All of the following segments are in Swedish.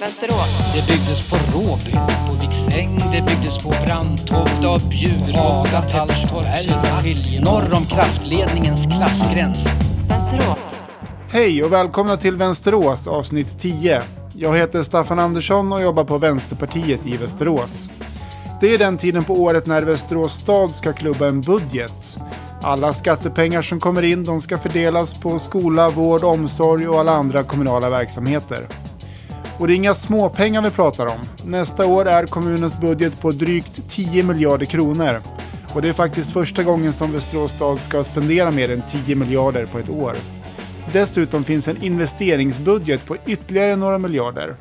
Västerås. Det byggdes på Råby, på Viksäng, det byggdes på Brandtoft, av Bjurholm, Haga, Söderskilje, norr om kraftledningens klassgräns. Västerås. Hej och välkomna till Vänsterås avsnitt 10. Jag heter Staffan Andersson och jobbar på Vänsterpartiet i Västerås. Det är den tiden på året när Västerås stad ska klubba en budget. Alla skattepengar som kommer in de ska fördelas på skola, vård, omsorg och alla andra kommunala verksamheter. Och det är inga småpengar vi pratar om. Nästa år är kommunens budget på drygt 10 miljarder kronor. Och det är faktiskt första gången som Västerås stad ska spendera mer än 10 miljarder på ett år. Dessutom finns en investeringsbudget på ytterligare några miljarder.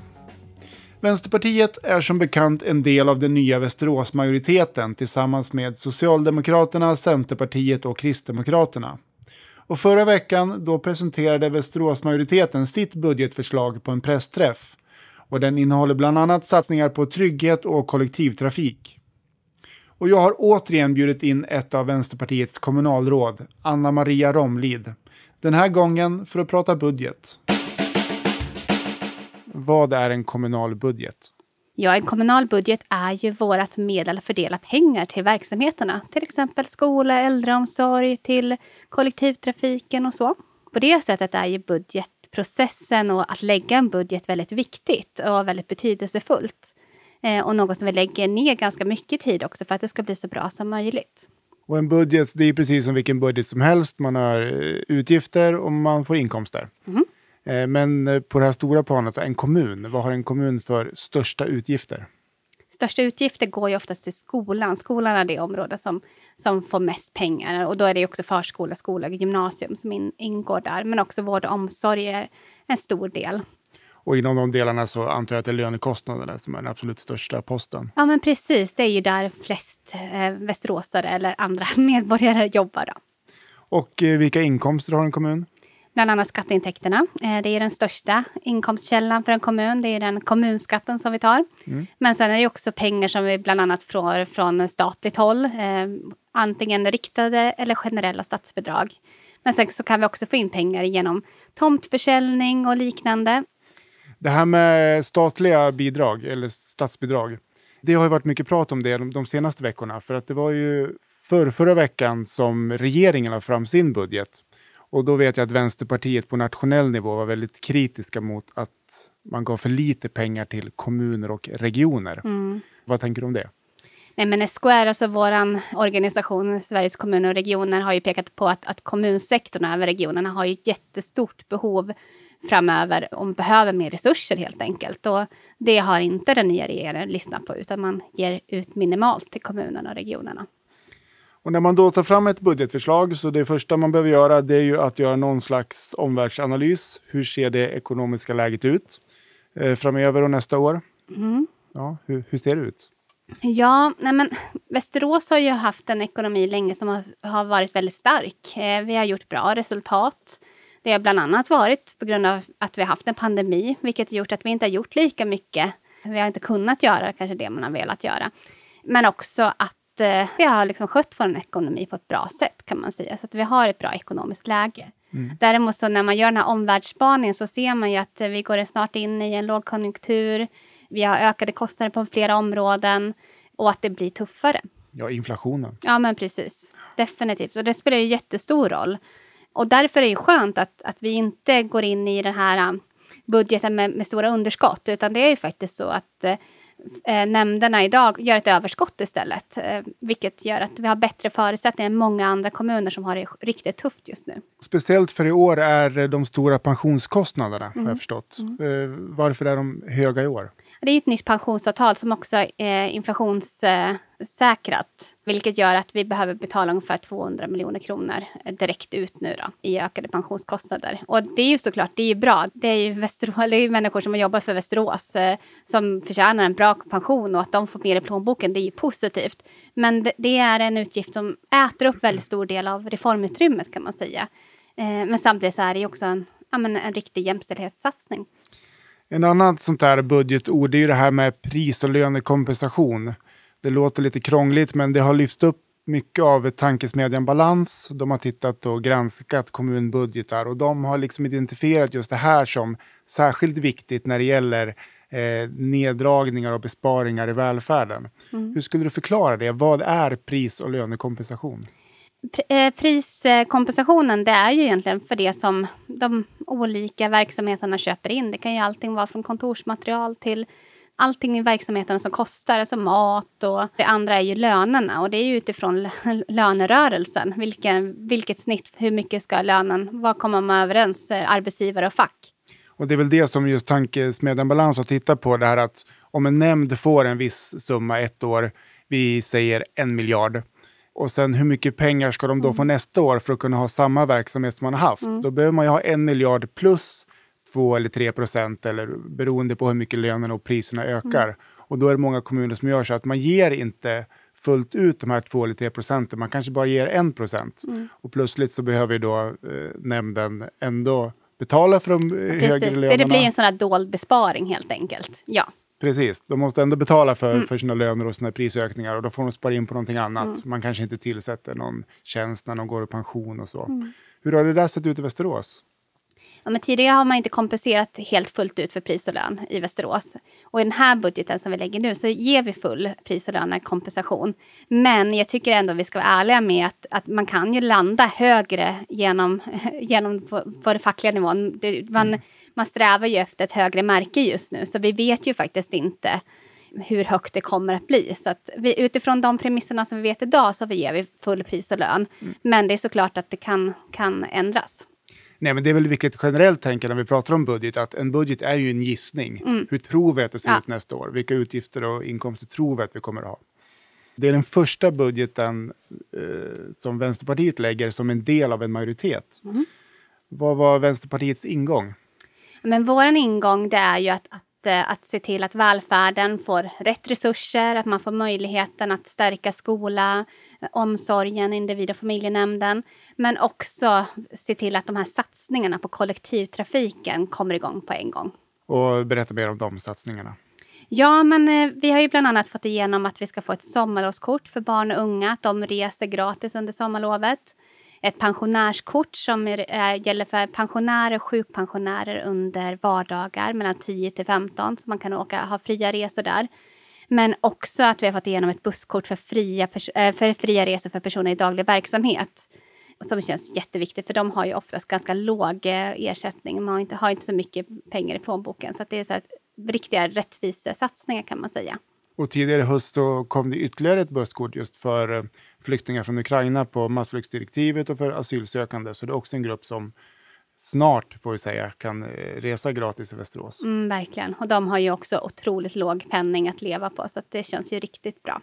Vänsterpartiet är som bekant en del av den nya Västeråsmajoriteten tillsammans med Socialdemokraterna, Centerpartiet och Kristdemokraterna. Och förra veckan då presenterade Västeråsmajoriteten sitt budgetförslag på en pressträff. Och den innehåller bland annat satsningar på trygghet och kollektivtrafik. Och jag har återigen bjudit in ett av Vänsterpartiets kommunalråd, Anna Maria Romlid. Den här gången för att prata budget. Vad är en kommunal budget? Ja, en kommunal budget är ju vårt medel att fördela pengar till verksamheterna. Till exempel skola, äldreomsorg, till kollektivtrafiken och så. På det sättet är ju budgetprocessen och att lägga en budget väldigt viktigt och väldigt betydelsefullt. Eh, och något som vi lägger ner ganska mycket tid också för att det ska bli så bra som möjligt. Och en budget, det är precis som vilken budget som helst. Man har eh, utgifter och man får inkomster. Eh, Men på det här stora planet, en kommun, vad har en kommun för största utgifter? Största utgifter går ju oftast till skolan. Skolan är det område som, som får mest pengar. Och då är det också förskola, skola och gymnasium som in, ingår där. Men också vård och omsorg är en stor del. Och inom de delarna så antar jag att det är lönekostnaderna som är den absolut största posten. Ja, men precis. Det är ju där flest eh, västeråsare eller andra medborgare jobbar. Då. Och eh, vilka inkomster har en kommun? Bland annat skatteintäkterna. Eh, det är den största inkomstkällan för en kommun. Det är den kommunskatten som vi tar. Men sen är det också pengar som vi bland annat får från statligt håll. Eh, antingen riktade eller generella statsbidrag. Men sen så kan vi också få in pengar genom tomtförsäljning och liknande. Det här med statliga bidrag, eller statsbidrag, det har ju varit mycket prat om det de, de senaste veckorna. För att det var ju för, förra veckan som regeringen la fram sin budget. Och då vet jag att Vänsterpartiet på nationell nivå var väldigt kritiska mot att man gav för lite pengar till kommuner och regioner. Vad tänker du om det? Nej, men SKR, alltså vår organisation, Sveriges kommuner och regioner, har ju pekat på att, att kommunsektorn och även regionerna har ju ett jättestort behov framöver och behöver mer resurser helt enkelt. Och det har inte den nya regeringen lyssnat på, utan man ger ut minimalt till kommunerna och regionerna. Och när man då tar fram ett budgetförslag så det första man behöver göra det är ju att göra någon slags omvärldsanalys. Hur ser det ekonomiska läget ut eh, framöver och nästa år? Ja, hur, hur ser det ut? Ja, nej men Västerås har ju haft en ekonomi länge som har, har varit väldigt stark. Eh, vi har gjort bra resultat. Det har bland annat varit på grund av att vi har haft en pandemi, vilket har gjort att vi inte har gjort lika mycket. Vi har inte kunnat göra kanske det man har velat göra. Men också att eh, vi har liksom skött vår ekonomi på ett bra sätt kan man säga. Så att vi har ett bra ekonomiskt läge. Däremot så när man gör den här omvärldsspaningen så ser man ju att eh, vi går snart in i en lågkonjunktur. Vi har ökade kostnader på flera områden och att det blir tuffare. Ja, inflationen. Ja, men precis. Definitivt. Och det spelar ju jättestor roll. Och därför är det ju skönt att, att vi inte går in i den här um, budgeten med, med stora underskott, utan det är ju faktiskt så att eh, nämnderna idag gör ett överskott istället, eh, vilket gör att vi har bättre förutsättningar än många andra kommuner som har det riktigt tufft just nu. Speciellt för i år är de stora pensionskostnaderna, har Mm. jag förstått. Eh, varför är de höga i år? Det är ju ett nytt pensionsavtal som också är inflationssäkrat, vilket gör att vi behöver betala ungefär 200 miljoner kronor direkt ut nu då, i ökade pensionskostnader. Och det är ju såklart, det är ju bra. Det är ju, Västerås, det är ju människor som har jobbat för Västerås eh, som förtjänar en bra pension och att de får mer i plånboken, det är ju positivt. Men det, det är en utgift som äter upp väldigt stor del av reformutrymmet kan man säga. Eh, men samtidigt så är det ju också en, ja, men en riktig jämställdhetssatsning. En annan sånt där budgetord är ju det här med pris och lönekompensation. Det låter lite krångligt men det har lyfts upp mycket av tankesmedjan Balans. De har tittat och granskat kommunbudgetar och de har liksom identifierat just det här som särskilt viktigt när det gäller eh, neddragningar och besparingar i välfärden. Mm. Hur skulle du förklara det? Vad är pris och lönekompensation? Pr- eh, Priskompensationen det är ju egentligen för det som de olika verksamheterna köper in. Det kan ju allting vara från kontorsmaterial till allting i verksamheten som kostar, alltså mat och det andra är ju lönerna och det är ju utifrån lönerörelsen. Vilken, vilket snitt, hur mycket ska lönen, vad kommer man överens, eh, arbetsgivare och fack? Och det är väl det som just tankesmedjan Balans har tittat på, det här att om en nämnd får en viss summa ett år, vi säger en miljard, och sen hur mycket pengar ska de då få nästa år för att kunna ha samma verksamhet som man har haft? Då behöver man ju ha en miljard plus två eller tre procent eller beroende på hur mycket lönerna och priserna ökar. Och då är det många kommuner som gör så att man ger inte fullt ut de här två eller tre procenten, man kanske bara ger en procent. Och plötsligt så behöver ju då eh, nämnden ändå betala för de eh, högre Precis, lönerna. det, det blir en sån här dold besparing helt enkelt. Ja. Precis, de måste ändå betala för, Mm. för sina löner och sina prisökningar och då får de spara in på någonting annat. Man kanske inte tillsätter någon tjänst när de går i pension och så. Mm. Hur har det där sett ut i Västerås? Ja, men tidigare har man inte kompenserat helt fullt ut för pris och lön i Västerås. Och i den här budgeten som vi lägger nu så ger vi full pris och lönekompensation. Men jag tycker ändå vi ska vara ärliga med att, att man kan ju landa högre genom, genom på, på den fackliga nivån. Det, man, man strävar ju efter ett högre märke just nu så vi vet ju faktiskt inte hur högt det kommer att bli. Så att vi, utifrån de premisserna som vi vet idag så ger vi full pris och lön. Men det är såklart att det kan, kan ändras. Nej, men det är väl vilket generellt tänker när vi pratar om budget, att en budget är ju en gissning. Hur tror vi att det ser Ja. ut nästa år? Vilka utgifter och inkomster tror vi att vi kommer att ha? Det är den första budgeten eh, som Vänsterpartiet lägger som en del av en majoritet. Vad var Vänsterpartiets ingång? Men vår ingång det är ju att, att, att se till att välfärden får rätt resurser, att man får möjligheten att stärka skola, omsorgen, individ och familjenämnden. Men också se till att de här satsningarna på kollektivtrafiken kommer igång på en gång. Och berätta mer om de satsningarna. Ja, men eh, vi har ju bland annat fått igenom att vi ska få ett sommarlovskort för barn och unga, att de reser gratis under sommarlovet. Ett pensionärskort som är, eh, gäller för pensionärer och sjukpensionärer under vardagar mellan 10 till 15, så man kan åka, ha fria resor där. Men också att vi har fått igenom ett busskort för fria, eh, för fria resor för personer i daglig verksamhet. Som känns jätteviktigt, för de har ju oftast ganska låg eh, ersättning. Man har inte, har inte så mycket pengar i plånboken. Så att det är så att riktiga rättvisesatsningar kan man säga. Och tidigare i höst så kom det ytterligare ett busskort just för eh, flyktingar från Ukraina på massflyktsdirektivet och för asylsökande. Så det är också en grupp som snart, får vi säga, kan eh, resa gratis i Västerås. Mm, verkligen. Och de har ju också otroligt låg penning att leva på, så det känns ju riktigt bra.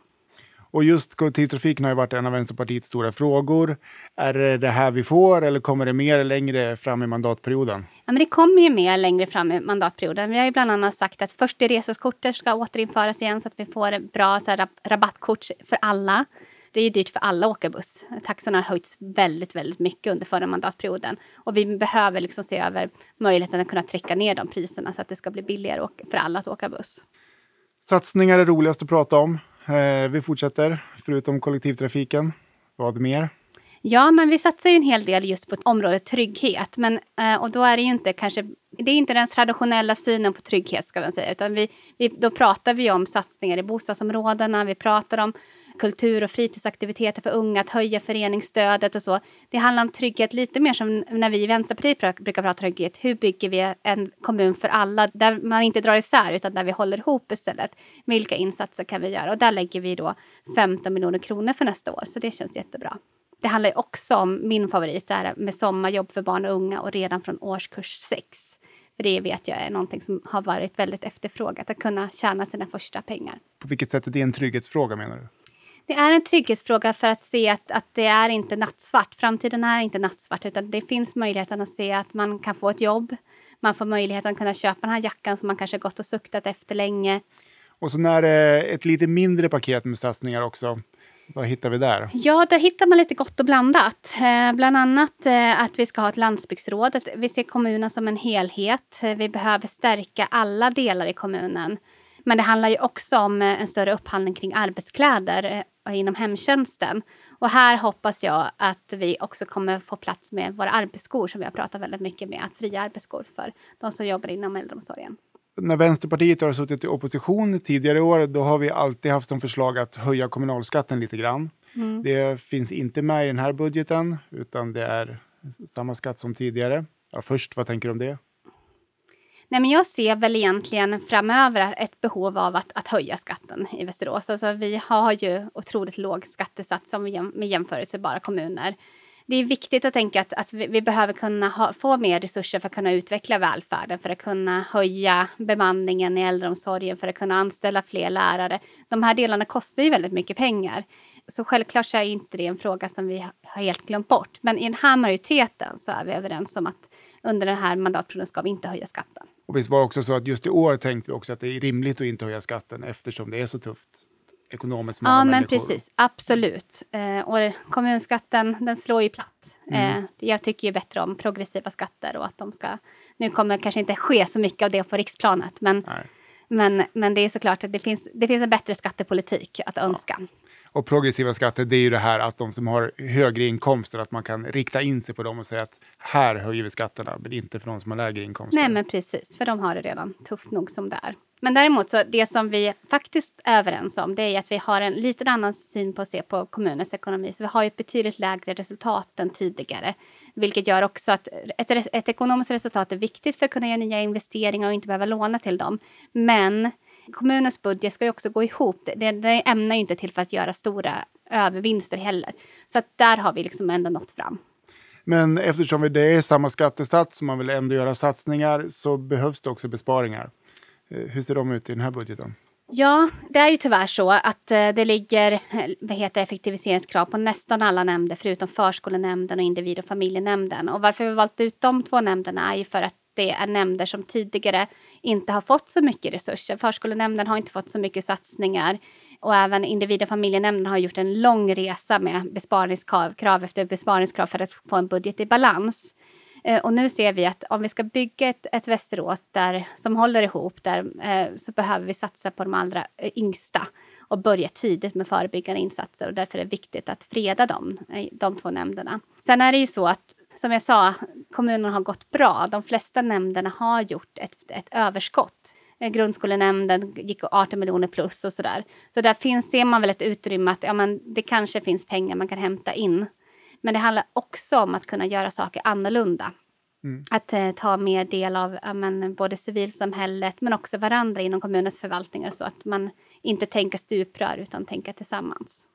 Och just kollektivtrafiken har ju varit en av Vänsterpartiets stora frågor. Är det det här vi får eller kommer det mer längre fram i mandatperioden? Ja, men det kommer ju mer längre fram i mandatperioden. Vi har ju bland annat sagt att först i resekortet ska återinföras igen så att vi får bra så här, rab- rabattkort för alla. Det är dyrt för alla att åka buss. Taxorna har höjts väldigt, väldigt mycket under förra mandatperioden. Och vi behöver liksom se över möjligheten att kunna trycka ner de priserna så att det ska bli billigare för alla att åka buss. Satsningar är roligast att prata om. Eh, vi fortsätter, förutom kollektivtrafiken. Vad mer? Ja, men vi satsar ju en hel del just på området trygghet. Men, eh, och då är det ju inte kanske, det är inte den traditionella synen på trygghet ska man säga. Utan vi, vi, då pratar vi om satsningar i bostadsområdena, vi pratar om kultur och fritidsaktiviteter för unga, att höja föreningsstödet och så. Det handlar om trygghet lite mer som när vi i Vänsterpartiet brukar prata trygghet. Hur bygger vi en kommun för alla där man inte drar isär utan där vi håller ihop istället. Vilka insatser kan vi göra? Och där lägger vi då 15 miljoner kronor för nästa år, så det känns jättebra. Det handlar också om min favorit, det här med sommarjobb för barn och unga och redan från årskurs 6. För det vet jag är någonting som har varit väldigt efterfrågat, att kunna tjäna sina första pengar. På vilket sätt är det en trygghetsfråga menar du? Det är en trygghetsfråga för att se att, att det är inte nattsvart. Framtiden är inte nattsvart, utan det finns möjligheten att se att man kan få ett jobb. Man får möjligheten att kunna köpa den här jackan som man kanske gått och suktat efter länge. Och så är det ett lite mindre paket med satsningar också. Vad hittar vi där? Ja, där hittar man lite gott och blandat. Eh, bland annat eh, att vi ska ha ett landsbygdsråd. Att Vi ser kommunen som en helhet. Eh, Vi behöver stärka alla delar i kommunen. Men det handlar ju också om eh, en större upphandling kring arbetskläder eh, inom hemtjänsten. Och här hoppas jag att vi också kommer få plats med våra arbetsskor som vi har pratat väldigt mycket med. Att fria arbetsskor för de som jobbar inom äldreomsorgen. när Vänsterpartiet har suttit i opposition tidigare år, då har vi alltid haft som förslag att höja kommunalskatten lite grann. Mm. Det finns inte med i den här budgeten, utan det är samma skatt som tidigare. Ja, först, vad tänker du om det? Nej, men jag ser väl egentligen framöver ett behov av att, att höja skatten i Västerås. Alltså, vi har ju otroligt låg skattesats som med jämförelsebara kommuner. Det är viktigt att tänka att, att vi, vi behöver kunna ha, få mer resurser för att kunna utveckla välfärden, för att kunna höja bemanningen i äldreomsorgen, för att kunna anställa fler lärare. De här delarna kostar ju väldigt mycket pengar. Så självklart så är inte det en fråga som vi har helt glömt bort. Men i den här majoriteten så är vi överens om att under den här mandatperioden ska vi inte höja skatten. Och visst var det också så att just i år tänkte vi också att det är rimligt att inte höja skatten eftersom det är så tufft ekonomiskt Ja, men människor. precis. Absolut. Eh, och kommunskatten, den slår ju platt. Mm. Eh, jag tycker ju bättre om progressiva skatter och att de ska... Nu kommer kanske inte ske så mycket av det på riksplanet, men, Nej. men, men det är såklart att det finns, det finns en bättre skattepolitik att önska. Och progressiva skatter, det är ju det här att de som har högre inkomster, att man kan rikta in sig på dem och säga att här höjer vi skatterna, men inte för de som har lägre inkomster. Nej, men precis, för de har det redan tufft nog som det är. Men däremot så det som vi faktiskt är överens om, det är att vi har en lite annan syn på att se på kommunens ekonomi. Så vi har ju ett betydligt lägre resultat än tidigare, vilket gör också att ett, ett ekonomiskt resultat är viktigt för att kunna göra nya investeringar och inte behöva låna till dem. Men kommunens budget ska ju också gå ihop. Det, det ämnar ju inte till för att göra stora övervinster heller. Så att där har vi liksom ändå nått fram. Men eftersom det är samma skattesats och man vill ändå göra satsningar så behövs det också besparingar. Eh, Hur ser de ut i den här budgeten? Ja, det är ju tyvärr så att eh, det ligger eh, vad heter, effektiviseringskrav på nästan alla nämnder förutom förskolenämnden och individ och familjenämnden. Och varför vi valt ut de två nämnderna är ju för att det är nämnder som tidigare inte har fått så mycket resurser. Förskolenämnden har inte fått så mycket satsningar och även individ och familjenämnden har gjort en lång resa med besparingskrav krav efter besparingskrav för att få en budget i balans. Eh, och nu ser vi att om vi ska bygga ett, ett Västerås där, som håller ihop där, eh, så behöver vi satsa på de allra eh, yngsta och börja tidigt med förebyggande insatser. Och därför är det viktigt att freda dem, eh, de två nämnderna. Sen är det ju så att, som jag sa, kommunerna har gått bra. De flesta nämnderna har gjort ett, ett överskott. Eh, Grundskolenämnden gick 18 miljoner plus och sådär. Så där finns, ser man väl ett utrymme att ja, men det kanske finns pengar man kan hämta in. Men det handlar också om att kunna göra saker annorlunda. Att eh, ta mer del av ja, men, både civilsamhället men också varandra inom kommunens förvaltningar så att man inte tänker stuprör utan tänker tillsammans.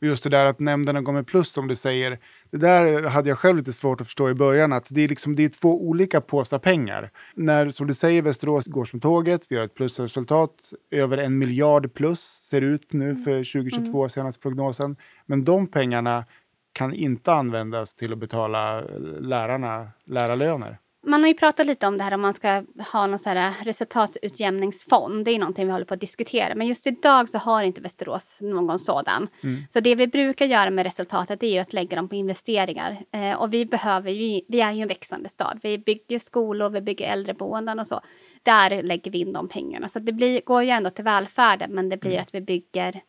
Och just det där att nämnderna går med plus som du säger, det där hade jag själv lite svårt att förstå i början, att det är, liksom, det är två olika påsar pengar. När, som du säger, Västerås går som tåget, vi har ett plusresultat, över en miljard plus ser ut nu för 2022, senaste prognosen. Men de pengarna kan inte användas till att betala lärarna lärarlöner. Man har ju pratat lite om det här om man ska ha någon så här resultatutjämningsfond. Det är någonting vi håller på att diskutera. Men just idag så har inte Västerås någon sådan. Så det vi brukar göra med resultatet är ju att lägga dem på investeringar. Eh, och vi behöver ju, vi är ju en växande stad. Vi bygger skolor, vi bygger äldreboenden och så. Där lägger vi in de pengarna. Så det blir, går ju ändå till välfärden men det blir att vi bygger,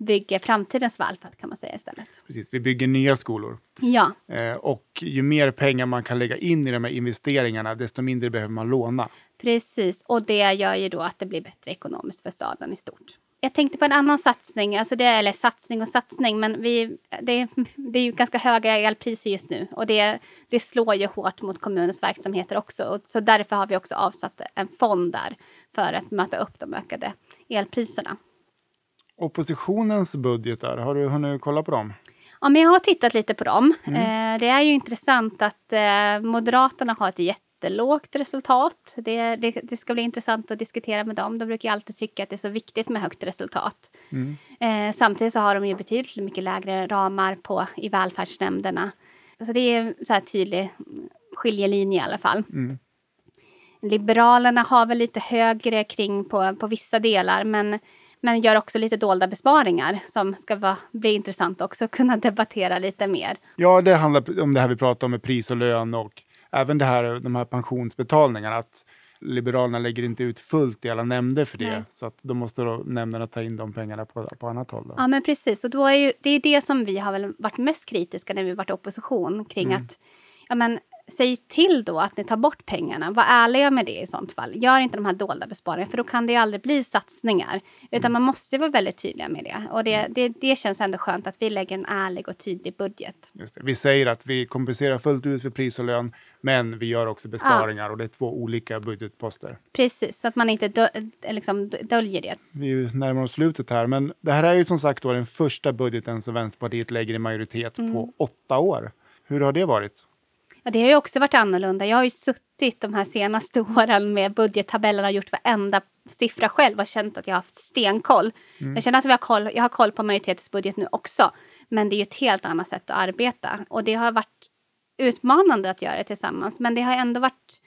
bygger framtidens välfärd kan man säga istället. Precis, vi bygger nya skolor. Ja, Eh, och ju mer pengar man kan lägga in i de här investeringarna, desto mindre behöver man låna. Precis, och det gör ju då att det blir bättre ekonomiskt för staden i stort. Jag tänkte på en annan satsning, alltså det, eller satsning och satsning, men vi, det, det är ju ganska höga elpriser just nu och det, det slår ju hårt mot kommunens verksamheter också. Och så därför har vi också avsatt en fond där för att möta upp de ökade elpriserna. Oppositionens budgetar, har du hunnit kolla på dem? Ja, men jag har tittat lite på dem. Eh, det är ju intressant att eh, Moderaterna har ett jättelågt resultat. Det, det, det ska bli intressant att diskutera med dem. De brukar ju alltid tycka att det är så viktigt med högt resultat. Eh, samtidigt så har de ju betydligt mycket lägre ramar på, i välfärdsnämnderna. Så det är så här tydlig skiljelinje i alla fall. Liberalerna har väl lite högre kring på, på vissa delar men, men gör också lite dolda besparingar som ska vara, bli intressant också att kunna debattera lite mer. Ja, det handlar om det här vi pratar om med pris och lön och även det här, de här pensionsbetalningarna. Att Liberalerna lägger inte ut fullt i alla nämnder för det. Nej. Så att då måste då nämnderna ta in de pengarna på, på annat håll. Då. Ja men precis, och då är ju, det är det som vi har väl varit mest kritiska när vi varit i opposition kring att ja, men, säg till då att ni tar bort pengarna. Var ärliga med det i sånt fall. Gör inte de här dolda besparingarna, för då kan det aldrig bli satsningar. Utan man måste vara väldigt tydliga med det. Och det, det, det känns ändå skönt att vi lägger en ärlig och tydlig budget. Vi säger att vi kompenserar fullt ut för pris och lön, men vi gör också besparingar och det är två olika budgetposter. Precis, så att man inte dö, liksom döljer det. Vi närmar oss slutet här, men det här är ju som sagt då den första budgeten som Vänsterpartiet lägger i majoritet på åtta år. Hur har det varit? Ja, det har ju också varit annorlunda. Jag har ju suttit de här senaste åren med budgettabellerna och gjort varenda siffra själv och känt att jag har haft stenkoll. Jag känner att vi har koll, jag har koll på majoritetens budget nu också. Men det är ju ett helt annat sätt att arbeta. Och det har varit utmanande att göra det tillsammans. Men det har ändå varit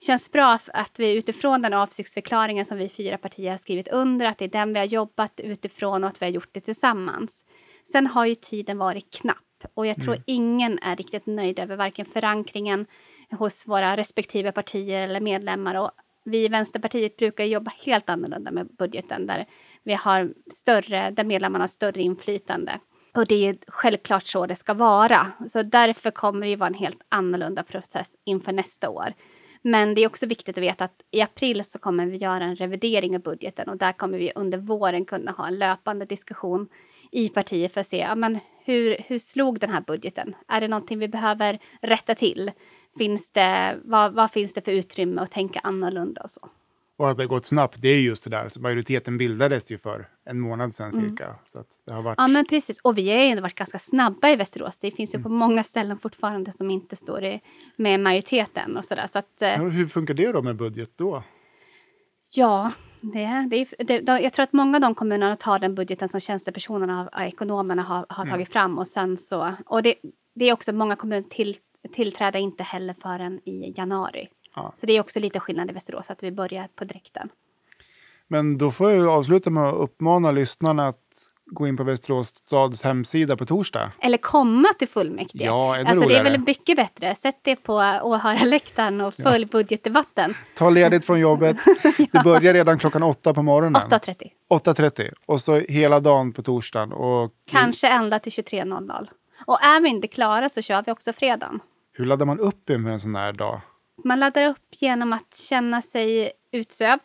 känns bra att vi utifrån den avsiktsförklaringen som vi fyra partier har skrivit under, att det är den vi har jobbat utifrån och att vi har gjort det tillsammans. Sen har ju tiden varit knapp och jag tror ingen är riktigt nöjd över varken förankringen hos våra respektive partier eller medlemmar. Och vi i Vänsterpartiet brukar jobba helt annorlunda med budgeten där vi har större, där medlemmarna har större inflytande. Och det är självklart så det ska vara. Så därför kommer det ju vara en helt annorlunda process inför nästa år. Men det är också viktigt att veta att i april så kommer vi göra en revidering av budgeten och där kommer vi under våren kunna ha en löpande diskussion i partiet för att se ja, men hur, hur slog den här budgeten? Är det någonting vi behöver rätta till? Finns det, vad, vad finns det för utrymme att tänka annorlunda och så? Och att det har gått snabbt, det är just det där. Så majoriteten bildades ju för en månad sedan cirka. Så det har varit... Ja men precis, och vi har ju ändå varit ganska snabba i Västerås. Det finns ju på många ställen fortfarande som inte står i, med majoriteten och sådär. Så att, eh, Ja, hur funkar det då med budget då? Ja, det, det, är- det, jag tror att många av de kommunerna tar den budgeten som tjänstepersonerna, har- ekonomerna har, har tagit fram. Och sen så, och det, det är också många kommuner till, tillträder inte heller förrän i januari. Ja. Så det är också lite skillnad i Västerås att vi börjar på direkten. Men då får jag avsluta med att uppmana lyssnarna att gå in på Västerås stads hemsida på torsdag. Eller komma till fullmäktige. Ja, ännu alltså, det är väl mycket bättre. Sätt det på åhörarläktaren och följ budgetdebatten. Ta ledigt från jobbet. Det börjar redan klockan åtta på morgonen. 8.30. 8.30. Och så hela dagen på torsdagen. Och Kanske ända till 23.00. Och är vi inte klara så kör vi också fredagen. hur laddar man upp inför en sån här dag? Man laddar upp genom att känna sig utsövd.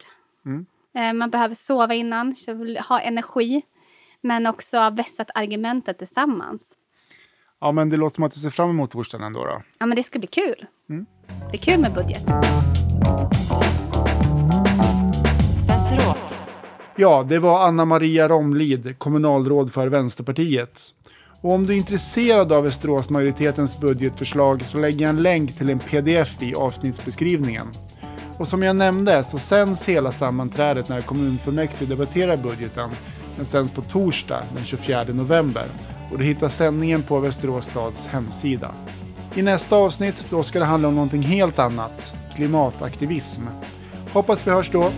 Mm. Eh, Man behöver sova innan, så ha energi. Men också vässat argumentet tillsammans. Ja, men det låter som att du ser fram emot torsdagen ändå då. Ja, men det ska bli kul. Mm. Det är kul med budget. Ja, det var Anna Maria Romlid, kommunalråd för Vänsterpartiet. Och om du är intresserad av Västerås majoritetens budgetförslag så lägger jag en länk till en pdf i avsnittsbeskrivningen. Och som jag nämnde så sänds hela sammanträdet när kommunfullmäktige debatterar budgeten. Den sänds på torsdag den 24 november och du hittar sändningen på Västerås stads hemsida. I nästa avsnitt då ska det handla om någonting helt annat, klimataktivism. Hoppas vi hörs då.